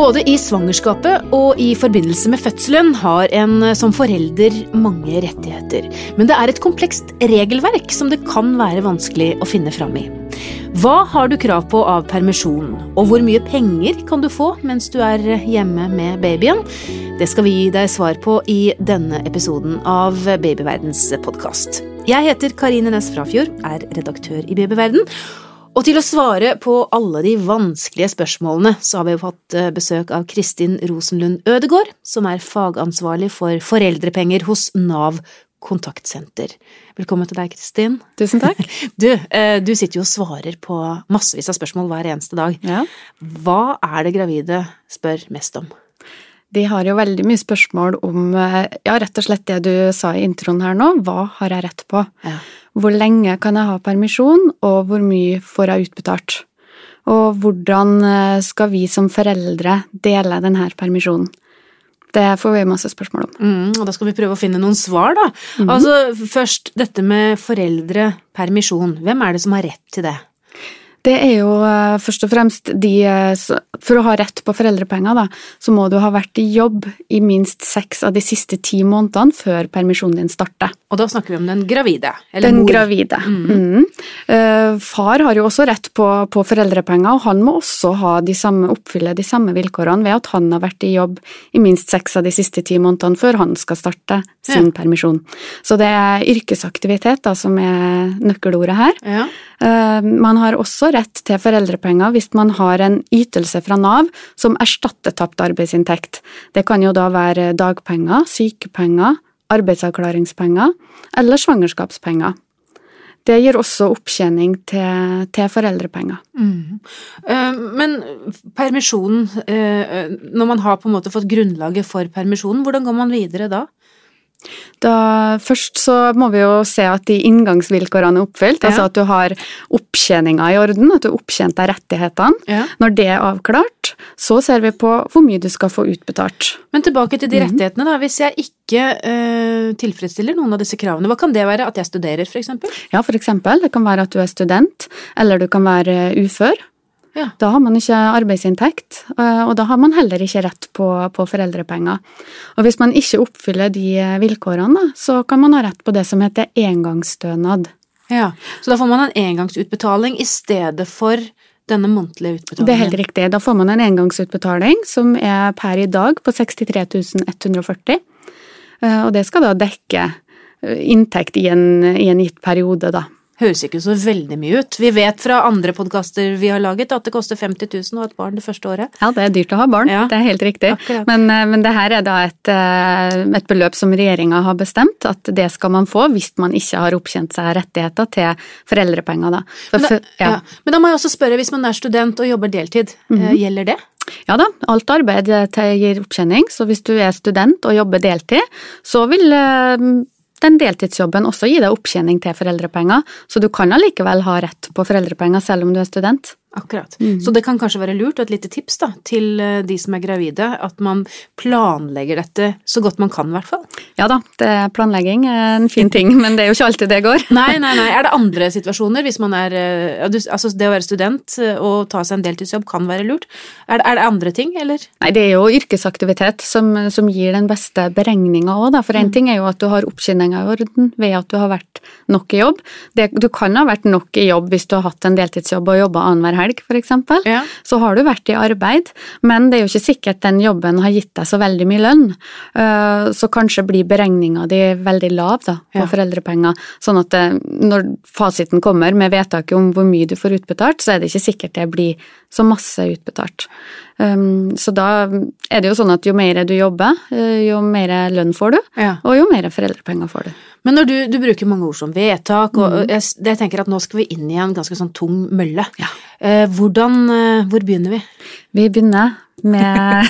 Både i svangerskapet og i forbindelse med fødselen har en som forelder mange rettigheter. Men det er et komplekst regelverk som det kan være vanskelig å finne fram i. Hva har du krav på av permisjon, og hvor mye penger kan du få mens du er hjemme med babyen? Det skal vi gi deg svar på i denne episoden av Babyverdens podkast. Jeg heter Karine Næss Frafjord, er redaktør i Babyverden. Og til å svare på alle de vanskelige spørsmålene, så har vi jo fått eh, besøk av Kristin Rosenlund Ødegård, som er fagansvarlig for foreldrepenger hos Nav kontaktsenter. Velkommen til deg, Kristin. Tusen takk. Du, eh, du sitter jo og svarer på massevis av spørsmål hver eneste dag. Ja. Hva er det gravide spør mest om? De har jo veldig mye spørsmål om eh, ja, rett og slett det du sa i introen her nå, hva har jeg rett på? Ja. Hvor lenge kan jeg ha permisjon, og hvor mye får jeg utbetalt? Og hvordan eh, skal vi som foreldre dele denne permisjonen? Det får vi masse spørsmål om. Mm, og da skal vi prøve å finne noen svar, da. Altså, først dette med foreldrepermisjon. Hvem er det som har rett til det? Det er jo eh, først og fremst de eh, For å ha rett på foreldrepenger, da, så må du ha vært i jobb i minst seks av de siste ti månedene før permisjonen din starter. Og da snakker vi om den gravide. Eller Den mor. gravide. Mm. Mm. far har jo også rett på, på foreldrepenger, og han må også ha de samme, oppfylle de samme vilkårene ved at han har vært i jobb i minst seks av de siste ti månedene før han skal starte sin permisjon. Så det er yrkesaktivitet da, som er nøkkelordet her. Ja. Eh, Man har også rett til foreldrepenger hvis man har en ytelse fra Nav som erstatter tapt arbeidsinntekt. Det kan jo da være dagpenger, sykepenger, arbeidsavklaringspenger eller svangerskapspenger. Det gir også opptjening til, til foreldrepenger. Mm. Eh, Men permisjonen, eh, når man har på en måte fått grunnlaget for permisjonen, hvordan går man videre da? Da, først så må vi jo se at de inngangsvilkårene er oppfylt, Ja. altså at du har opptjeninga i orden, at du har opptjent deg rettighetene. Ja. Når det er avklart, så ser vi på hvor mye du skal få utbetalt. Men tilbake til de rettighetene, da. Hvis jeg ikke øh, tilfredsstiller noen av disse kravene, hva kan det være? At jeg studerer, eksempel? Ja, eksempel, det kan være at du er student, eller du kan være ufør. Ja. Da har man ikke arbeidsinntekt, eh, og da har man heller ikke rett på, på foreldrepenger. Og hvis man ikke oppfyller de vilkårene, da, så kan man ha rett på det som heter engangsstønad. Ja. Så da får man en engangsutbetaling i stedet for denne månedlige utbetalingen? Det er helt riktig. Da får man en engangsutbetaling som er per i dag på 63 140, eh, og det skal da dekke eh, inntekt i en, i en gitt periode, da. Høres ikke så veldig mye ut. Vi vet fra andre podkaster vi har laget at det koster 50 000 å ha et barn det første året. Ja, det er dyrt å ha barn, Ja. det er helt riktig. Akkurat. Men, eh, men det her er da et, eh, et beløp som regjeringa har bestemt, at det skal man få hvis man ikke har opptjent seg rettigheter til foreldrepenger. Da. For, Men da, ja. ja. Men da må jeg også spørre, hvis man er student og jobber deltid, eh, gjelder det? ja da, alt arbeid gir opptjening, så hvis du er student og jobber deltid, så vil den deltidsjobben også gi deg opptjening til foreldrepenger, så du kan allikevel ha rett på foreldrepenger selv om du er student. Akkurat. Så det kan kanskje være lurt, og et lite tips da, til eh, de som er gravide, at man planlegger dette så godt man kan, i hvert fall. Ja da, det, planlegging er en fin ting, men det er jo ikke alltid det går. Nei, nei, nei. Er det andre situasjoner hvis man er eh, Altså, det å være student eh, og ta seg en deltidsjobb kan være lurt. Er det, er det andre ting, eller? Nei, det er jo yrkesaktivitet som, som gir den beste beregninga òg, da. For én ting er jo at du har oppskinninga i orden ved at du har vært nok i jobb. Det, du kan ha vært nok i jobb hvis du har hatt en deltidsjobb og jobba annenhver helg, eksempel. Ja. Så har du vært i arbeid, men det er jo ikke sikkert den jobben har gitt deg så veldig mye lønn. Eh, Så kanskje blir beregninga di veldig lav da, på Ja. foreldrepenger. Sånn at det, når fasiten kommer med vedtaket om hvor mye du får utbetalt, så er det ikke sikkert det blir så masse utbetalt. Um, så da er det jo sånn at jo mer du jobber, eh, jo mer lønn får du, Ja. og jo mer foreldrepenger får du. Men når du, du bruker mange ord som vedtak, og mm. jeg, jeg tenker at nå skal vi inn i en ganske sånn tung mølle. Eh, hvordan, eh, hvor begynner vi? Vi begynner med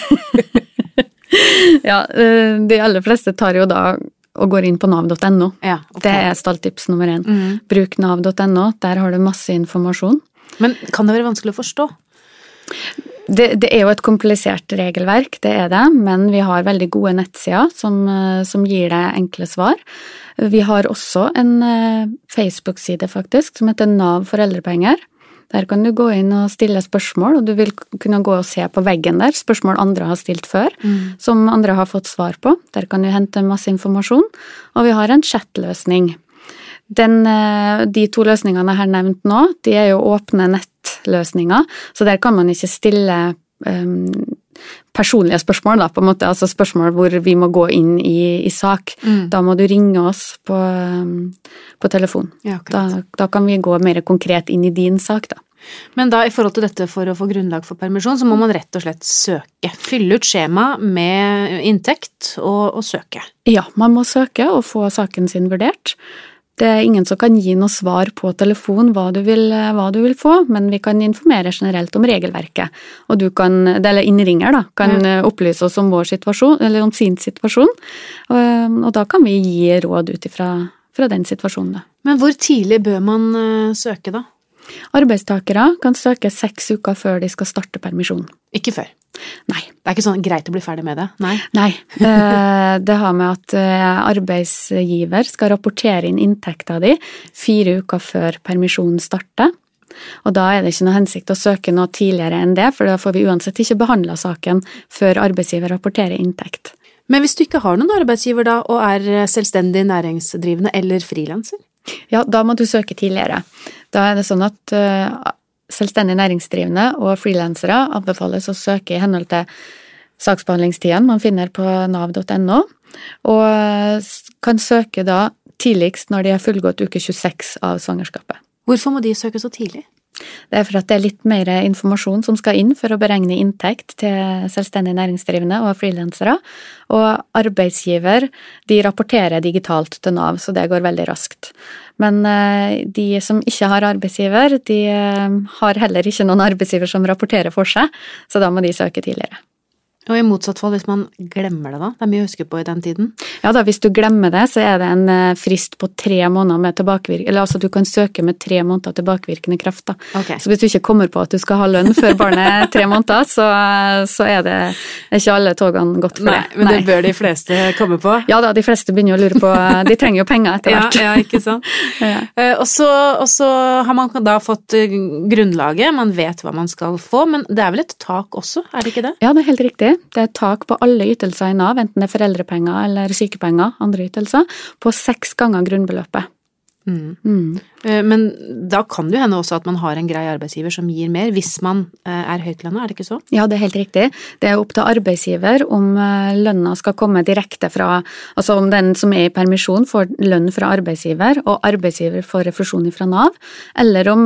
Ja, eh, de aller fleste tar jo da og går inn på nav.no. Ja, okay. Det er stalltips nummer én. Mm. Bruk nav.no, der har du masse informasjon. Men kan det være vanskelig å forstå? Det, det er jo et komplisert regelverk, det er det, men vi har veldig gode nettsider som, eh, som gir deg enkle svar. Vi har også en eh, Facebook-side faktisk, som heter Nav foreldrepenger. Der kan du gå inn og stille spørsmål, og du vil kunne gå og se på veggen der spørsmål andre har stilt før, mm. som andre har fått svar på. Der kan du hente masse informasjon. Og vi har en chatløsning. Den, eh, de to løsningene jeg har nevnt nå, de er jo åpne nettløsninger, så der kan man ikke stille um, personlige spørsmål, da, på en måte, altså spørsmål hvor vi må gå inn i, i sak. Mm. Da må du ringe oss på, um, på telefon. Ja, da, da, kan vi gå mer konkret inn i din sak, da. Men da i forhold til dette for å få grunnlag for permisjon, så må man rett og slett søke. Fylle ut skjema med inntekt og, og søke. Ja, man må søke og få saken sin vurdert. Det er ingen som kan gi noe svar på telefon hva du, vil, hva du vil, få, men vi kan informere generelt om regelverket. Og du kan, eller innringer, da, kan ja. opplyse oss om vår situasjon, eller om sin situasjon. Og, og da kan vi gi råd ut ifra fra den situasjonen. Da. Men hvor tidlig bør man uh, søke, da? Arbeidstakere kan søke seks uker før de skal starte permisjon. Ikke før? Nei. Det er ikke sånn greit å bli ferdig med det? Nei. Nei. Eh, det har med at eh, arbeidsgiver skal rapportere inn inntekta di fire uker før permisjonen starter. Og da er det ikke noe hensikt å søke noe tidligere enn det, for da får vi uansett ikke behandla saken før arbeidsgiver rapporterer inntekt. Men hvis du ikke har noen arbeidsgiver da, og er selvstendig næringsdrivende eller frilanser? Ja, da må du søke tidligere. Da er det sånn at uh, selvstendig næringsdrivende og frilansere anbefales å søke i henhold til saksbehandlingstidene man finner på nav.no, og kan søke da tidligst når de har fullgått uke 26 av svangerskapet. Hvorfor må de søke så tidlig? Det er for at det er litt mer informasjon som skal inn for å beregne inntekt til selvstendig næringsdrivende og frilansere. Og arbeidsgiver de rapporterer digitalt til Nav, så det går veldig raskt. Men eh, de som ikke har arbeidsgiver, de eh, har heller ikke noen arbeidsgiver som rapporterer for seg, så da må de søke tidligere. Og i motsatt fall hvis man glemmer det, da? Det er mye å huske på i den tiden. Ja da, hvis du glemmer det, så er det en eh, frist på tre måneder med tilbakevirkende Eller altså du kan søke med tre måneder tilbakevirkende kraft, da. Okay. Så hvis du ikke kommer på at du skal ha lønn før barnet er tre måneder, så, så er det ikke alle togene gått for Nei, det. Men det bør de fleste komme på? Ja da, de fleste begynner å lure på De trenger jo penger etter hvert. Ja, ja ikke sant. ja. Eh, og, så, har man da fått eh, grunnlaget, man vet hva man skal få, men det er vel et tak også, er det ikke det? Ja, det er helt riktig. Det er tak på alle ytelser i Nav, enten det er foreldrepenger eller sykepenger, andre ytelser, på seks ganger grunnbeløpet. Mm. Mm. Eh, men da kan det jo hende også at man har en grei arbeidsgiver som gir mer, hvis man eh, er høytlønna, er det ikke så? Ja, det er helt riktig. Det er opp til arbeidsgiver om eh, lønna skal komme direkte fra Altså om den som er i permisjon får lønn fra arbeidsgiver, og arbeidsgiver får refusjon fra Nav, eller om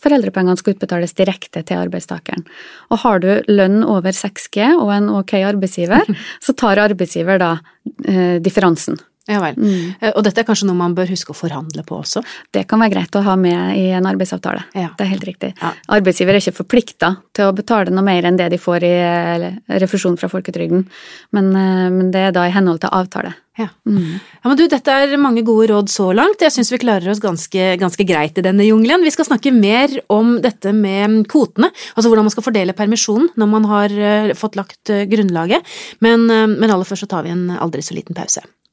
foreldrepengene skal utbetales direkte til arbeidstakeren. Og har du lønn over 6G og en ok arbeidsgiver, så tar arbeidsgiver da eh, differansen. Ja vel. Mm. Eh, og dette er kanskje noe man bør huske å forhandle på også? Det kan være greit å ha med i en arbeidsavtale. Ja. Det er helt riktig. Ja. Arbeidsgiver er ikke forplikta til å betale noe mer enn det de får i refusjon fra folketrygden, men, eh, men det er da i henhold til avtale. Ja. Mm. ja. men du, dette er mange gode råd så langt. Jeg syns vi klarer oss ganske, ganske, greit i denne jungelen. Vi skal snakke mer om dette med kvotene, altså hvordan man skal fordele permisjonen når man har uh, fått lagt grunnlaget. Men, men aller først så tar vi en aldri så liten pause.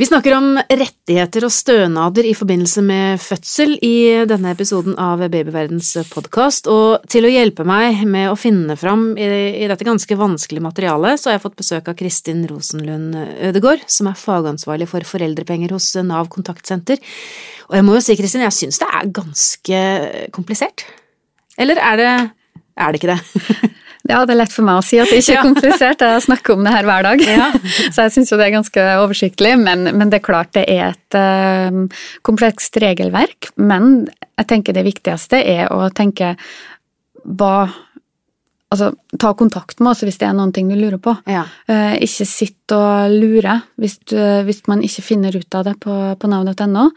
Vi snakker om rettigheter og stønader i forbindelse med fødsel i denne episoden av Babyverdens podkast, og til å hjelpe meg med å finne fram i, dette ganske vanskelige materialet, så har jeg fått besøk av Kristin Rosenlund Ødegård, som er fagansvarlig for foreldrepenger hos Nav kontaktsenter. Og jeg må jo si, Kristin, jeg syns det er ganske komplisert. Eller er det, er det ikke det? Ja, det er lett for meg å si at det ikke er komplisert. Jeg snakker om det her hver dag. Ja. Så jeg syns jo det er ganske oversiktlig. Men, men, det er klart det er et uh, komplekst regelverk. Men jeg tenker det viktigste er å tenke hva altså, ta kontakt med oss hvis det er noen ting du lurer på. Ja. Uh, ikke sitt og lure hvis, du, hvis man ikke finner ut av det på, på nav.no.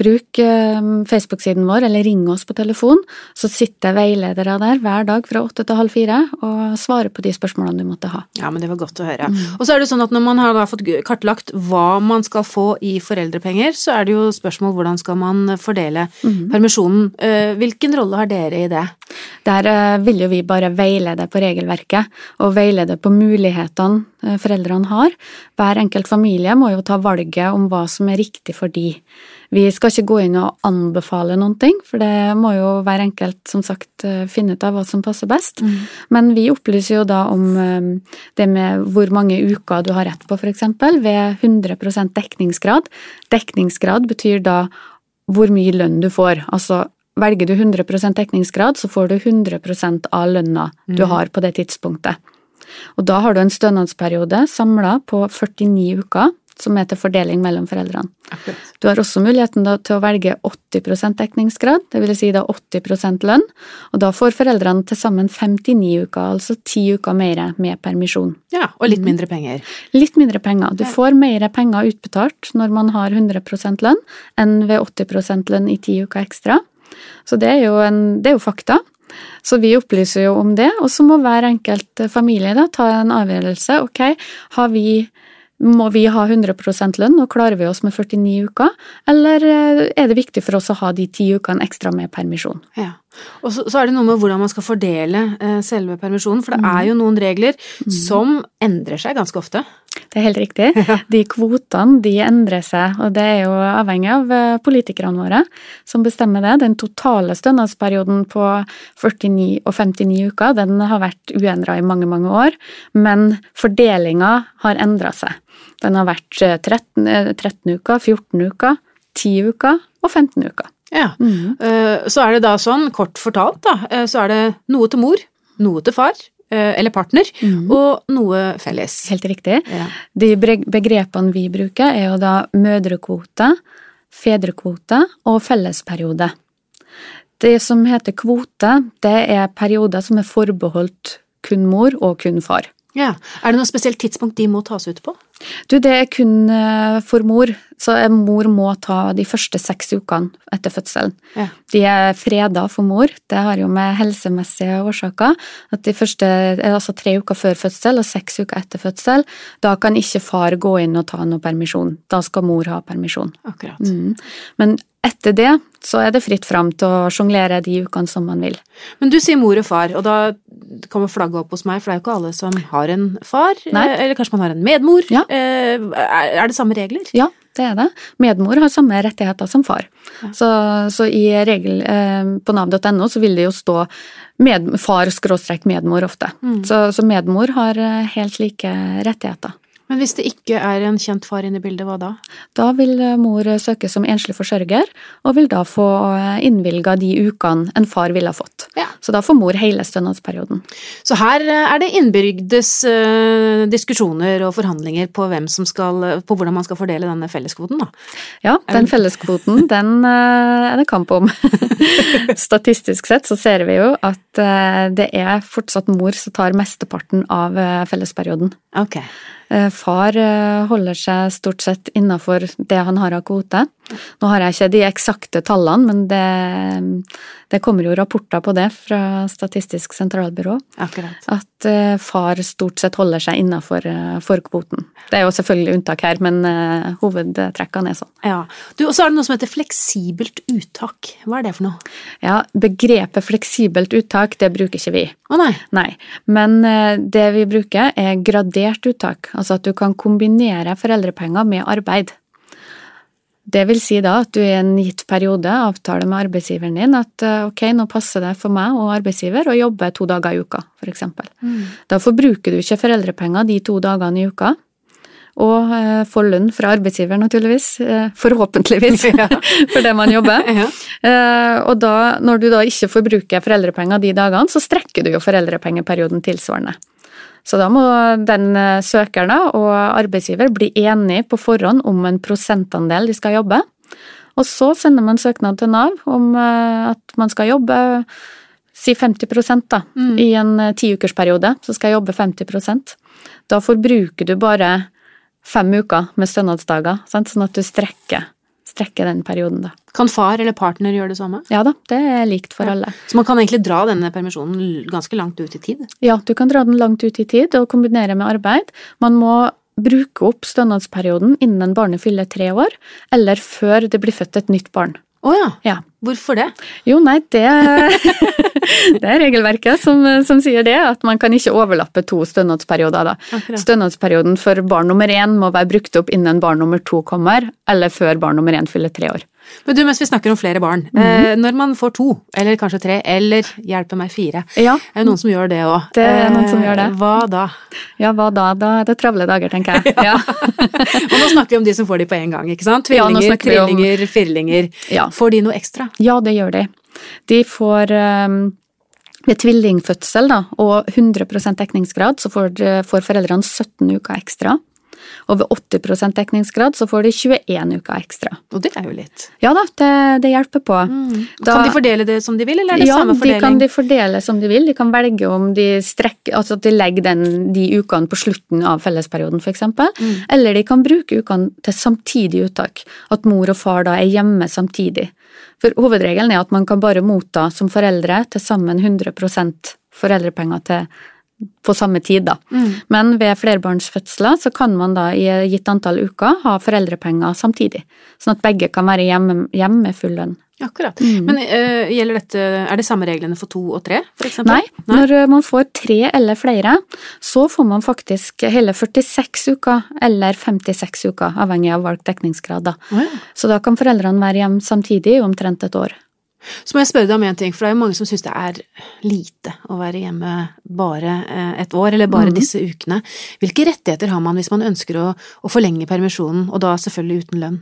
Bruk eh, Facebook-siden vår, eller ring oss på telefon, så sitter veiledere der hver dag fra åtte til halv fire og svarer på de spørsmålene du måtte ha. Ja, men det var godt å høre. Og så er det sånn at når man har fått kartlagt hva man skal få i foreldrepenger, så er det jo spørsmål hvordan skal man fordele permisjonen. Eh, Hvilken rolle har dere i det? Der eh, vil jo vi bare veilede på regelverket, og veilede på mulighetene foreldrene har. Hver enkelt familie må jo ta valget om hva som er riktig for de. Vi skal ikke gå inn og anbefale noen ting, for det må jo hver enkelt som sagt eh, finne ut av hva som passer best. Men vi opplyser jo da om eh, det med hvor mange uker du har rett på, f.eks. ved 100% dekningsgrad. Dekningsgrad betyr da hvor mye lønn du får. Altså velger du 100% dekningsgrad, så får du 100% av lønna du har på det tidspunktet. Og da har du en stønadsperiode samla på 49 uker, som er til fordeling mellom foreldrene. Du har også muligheten da til å velge 80 dekningsgrad, det vil si da 80 lønn, og da får foreldrene til sammen 59 uker, altså 10 uker mer med permisjon. Ja, og litt mindre penger. Litt mindre penger. Du får mer penger utbetalt når man har 100 lønn, enn ved 80 lønn i 10 uker ekstra. Så det er jo, en, det er jo fakta. Så vi opplyser jo om det, og så må hver enkelt familie da ta en avgjørelse. Ok, har vi må vi ha 100 lønn, og klarer vi oss med 49 uker, eller eh, er det viktig for oss å ha de ti ukene ekstra med permisjon? Ja. Og så, så er det noe med hvordan man skal fordele eh, selve permisjonen, for det er jo noen regler som endrer seg ganske ofte. Det er helt riktig. De kvotene de endrer seg, og det er jo avhengig av eh, politikerne våre som bestemmer det. Den totale stønadsperioden på 49 og 59 uker den har vært uendra i mange, mange år, men fordelinga har endra seg. Den har vært 13, eh, 13 uker, 14 uker, 10 uker og 15 uker. Ja. Eh, Så er det da sånn, kort fortalt, da, eh, så er det noe til mor, noe til far, eh, eller partner, og noe felles. Helt riktig. Ja. De begrepene vi bruker, er jo da mødrekvote, fedrekvote og fellesperiode. Det som heter kvote, det er perioder som er forbeholdt kun mor og kun far. Ja. Er det noe spesielt tidspunkt de må tas ut på? Du, det er kun eh, for mor, så mor må ta de første seks ukene etter fødselen. Ja. De er freda for mor, det har jo med helsemessige årsaker. At de første, altså tre uker før fødsel og seks uker etter fødsel, da kan ikke far gå inn og ta noe permisjon. Da skal mor ha permisjon. Akkurat. Mm. Men etter det så er det fritt fram til å sjonglere de ukene som man vil. Men du sier mor og far, og da kommer flagget opp hos meg, for det er jo ikke alle som har en far, Nei. eh, eller kanskje man har en medmor. Ja. Eh, Er det samme regler? Ja, det er det. Medmor har samme rettigheter som far. Så, så i regel eh, på nav.no så vil det jo stå med, far-medmor ofte. Så, så medmor har helt like rettigheter. Men hvis det ikke er en kjent far inne i bildet, hva da? Da vil eh, mor søke som enslig forsørger, og vil da få innvilga de ukene en far ville ha fått. Ja. Så da får mor hele stønadsperioden. Så her eh, er det innbyrdes eh, diskusjoner og forhandlinger på, hvem som skal, på hvordan man skal fordele denne felleskvoten, da. Ja, den felleskvoten, den eh, er det kamp om. Statistisk sett så ser vi jo at eh, det er fortsatt mor som tar mesteparten av eh, fellesperioden. Ok. Eh, Far eh, holder seg stort sett innafor det han har av kvote. Nå har jeg ikke de eksakte tallene, men det, det kommer jo rapporter på det fra Statistisk sentralbyrå. Akkurat. At eh, far stort sett holder seg innafor forkvoten. Det er jo selvfølgelig unntak her, men eh, hovedtrekkene er sånn. Ja. Du, og så er det noe som heter fleksibelt uttak. Hva er det for noe? Ja, begrepet fleksibelt uttak, det bruker ikke vi. Å nei. Nei, men eh, det vi bruker er gradert uttak, altså at du kan kombinere foreldrepenger med arbeid. Det vil si da at du i en gitt periode avtaler med arbeidsgiveren din at eh, ok, nå passer det for meg og arbeidsgiver å jobbe to dager i uka, for eksempel. Da forbruker du ikke foreldrepenger de to dagene i uka, og eh, får lønn fra arbeidsgiver naturligvis, eh, forhåpentligvis, for det man jobber. Ja. Eh, og da, når du da ikke forbruker foreldrepenger de dagene, så strekker du jo foreldrepengeperioden tilsvarende. Så da må den eh, søkeren og arbeidsgiver bli enige på forhånd om en prosentandel de skal jobbe. Og så sender man søknad til Nav om eh, at man skal jobbe Si 50 da. Mm. I en eh, tiukersperiode så skal jeg jobbe 50% Da forbruker du bare fem uker med stønadsdager, sant? sånn at du strekker, strekker den perioden, da. Kan far eller partner gjøre det samme? Ja da, det er likt for Ja. alle. Så man kan egentlig dra denne permisjonen ganske langt ut i tid? Ja, du kan dra den langt ut i tid og kombinere med arbeid. Man må bruke opp stønadsperioden innen barnet fyller tre år, eller før det blir født et nytt barn. Å ja. Ja. Hvorfor det? Jo, nei, det, det er regelverket som, som sier det, at man kan ikke overlappe to stønadsperioder. Da. Stønadsperioden for barn nummer én må være brukt opp innen barn nummer to kommer, eller før barn nummer én fyller tre år. Men du, mens vi snakker om flere barn. Mhm. eh, når man får to, eller kanskje tre, eller hjelpe meg fire, Ja, er det noen som gjør det òg? Det er noen som gjør det. Hva da? ja hva da? Da er det travle dager, tenker jeg. Ja. Og nå snakker vi om de som får de på en gang, ikke sant? Ja, Tvillinger, om- trillinger, firlinger. Ja. Får de noe ekstra? Ja, det gjør de. De får um, ved tvillingfødsel da, og 100% dekningsgrad så får, får foreldrene 17 uker ekstra. Og ved 80 dekningsgrad så får de 21 uker ekstra. Og det er jo litt. Ja da, det, det hjelper på. Da- kan de fordele det som de vil, eller er det ja, samme de fordeling? kan de fordele som de vil. De kan velge om de strekker, altså at de legger den, de ukene på slutten av fellesperioden, f.eks. Mm. Eller de kan bruke ukene til samtidig uttak. At mor og far da er hjemme samtidig. For hovedregelen er at man kan bare motta som foreldre til sammen 100% foreldrepenger til på samme tid, da. Mm. Men ved flerbarnsfødsler så kan man da i et gitt antall uker ha foreldrepenger samtidig. Sånn at begge kan være hjemme, hjemme med full lønn. Akkurat. Mm. Men uh, gjelder dette, er det samme reglene for to og tre, for eksempel? Nei, når eh, man får tre eller flere, så får man faktisk hele 46 uker eller 56 uker, avhengig av valgt dekningsgrad. Da. Oh, ja. Så da kan foreldrene være hjemme samtidig i omtrent et år. Så må jeg spørre deg om en ting, for det er jo mange som syns det er lite å være hjemme bare eh, et år, eller bare Mhm. disse ukene. Hvilke rettigheter har man hvis man ønsker å, å forlenge permisjonen, og da selvfølgelig uten lønn?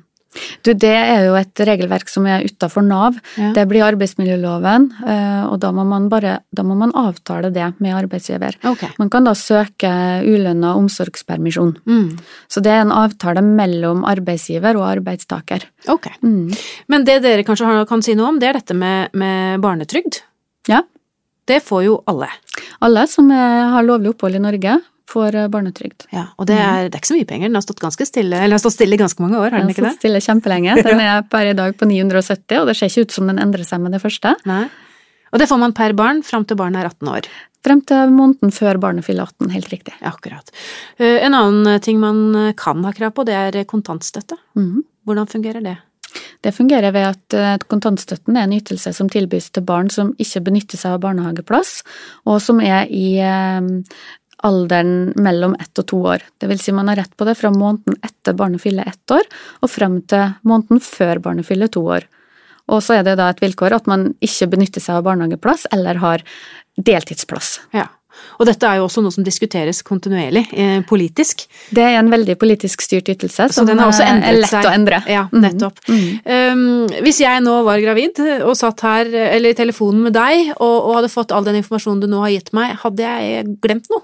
Du, det er jo et regelverk som er utafor Nav. Ja. Det blir arbeidsmiljøloven, eh, og da må man bare da må man avtale det med arbeidsgiver. Okay. Man kan da søke ulønna omsorgspermisjon. Mm. Så det er en avtale mellom arbeidsgiver og arbeidstaker. Ok. Mm. Men det dere kanskje kan si noe om, det er dette med, med barnetrygd. Ja. Det får jo alle. Alle som er, har lovlig opphold i Norge, får eh, barnetrygd. Ja, og det er, det er ikke så mye penger. Den har stått ganske stille, eller den har stått stille i ganske mange år, har den Den ikke har stått stille kjempelenge. Den er per i dag på 970, og det ser ikke ut som den endrer seg med det første. Nei. Og det får man per barn fram til barnet er 18 år. Frem til måneden før barnet fyller 18, helt riktig. Ja, akkurat. Eh, En annen ting man eh, kan ha krav på, det er kontantstøtte. Mhm. Hvordan fungerer det? Det fungerer ved at eh, kontantstøtten er en ytelse som tilbys til barn som ikke benytter seg av barnehageplass, og som er i eh, alderen mellom ett og to år. Det vil si man har rett på det fra måneden etter barnet fyller ett år, og frem til måneden før barnet fyller to år. Og så er det da et vilkår at man ikke benytter seg av barnehageplass eller har deltidsplass. Ja. Og dette er jo også noe som diskuteres kontinuerlig eh, politisk. Det er en veldig politisk styrt ytelse Så som den eh, er lett seg. å endre. Ja, Mhm. nettopp. Mm. Um, hvis jeg nå var gravid og satt her, eller i telefonen med deg, og, og hadde fått all den informasjonen du nå har gitt meg, hadde jeg glemt noe?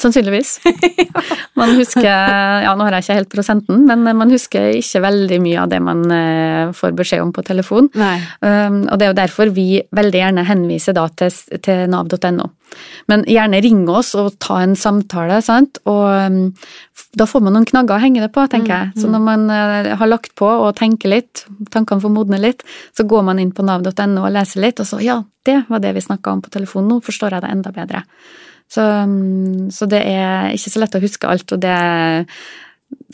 Sannsynligvis. Man husker Ja, nå har jeg ikke helt prosenten, men man husker ikke veldig mye av det man eh, får beskjed om på telefon. Nei. Um, og det er jo derfor vi veldig gjerne henviser da til, til nav.no. Men gjerne ring oss og ta en samtale, sant, og um, da får man noen knagger å henge det på, tenker jeg. Så når man eh, har lagt på og tenker litt, tankene får modne litt, så går man inn på nav.no og leser litt, og så ja, det var det vi snakka om på telefon, nå forstår jeg det enda bedre. Så, um, så det er ikke så lett å huske alt, og det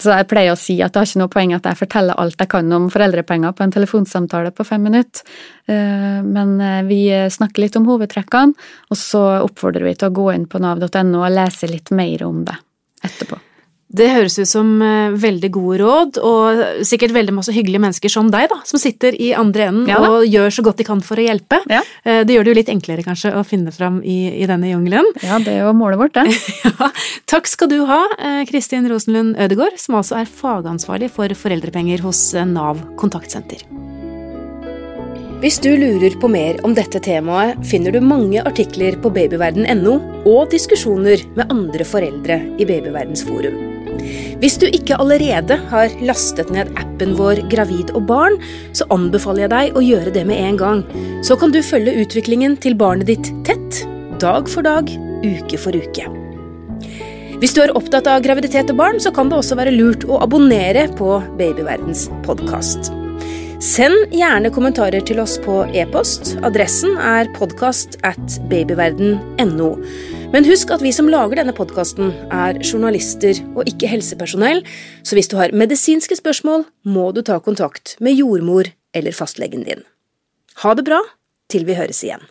så jeg pleier å si at det har ikke noe poeng at jeg forteller alt jeg kan om foreldrepenger på en telefonsamtale på fem minutter, Eh, men eh, vi snakker litt om hovedtrekkene, og så oppfordrer vi til å gå inn på nav.no og lese litt mer om det etterpå. Det høres ut som eh, veldig gode råd, og sikkert veldig masse hyggelige mennesker som deg, da, som sitter i andre enden Ja og gjør så godt de kan for å hjelpe. Ja. Eh, Det gjør det jo litt enklere, kanskje, å finne fram i, i denne jungelen. Ja, det er jo målet vårt, det. Ja, takk skal du ha, eh, Kristin Rosenlund Ødegård, som altså er fagansvarlig for foreldrepenger hos Nav kontaktsenter. Hvis du lurer på mer om dette temaet, finner du mange artikler på babyverden.no og diskusjoner med andre foreldre i Babyverdens forum. Hvis du ikke allerede har lastet ned appen vår Gravid og barn, så anbefaler jeg deg å gjøre det med en gang. Så kan du følge utviklingen til barnet ditt tett, dag for dag, uke for uke. Hvis du er opptatt av graviditet og barn, så kan det også være lurt å abonnere på Babyverdens podkast. Send gjerne kommentarer til oss på e-post. Adressen er podkast at babyverden.no. Men husk at vi som lager denne podkasten, er journalister og ikke helsepersonell, så hvis du har medisinske spørsmål, må du ta kontakt med jordmor eller fastlegen din. Ha det bra til vi høres igjen.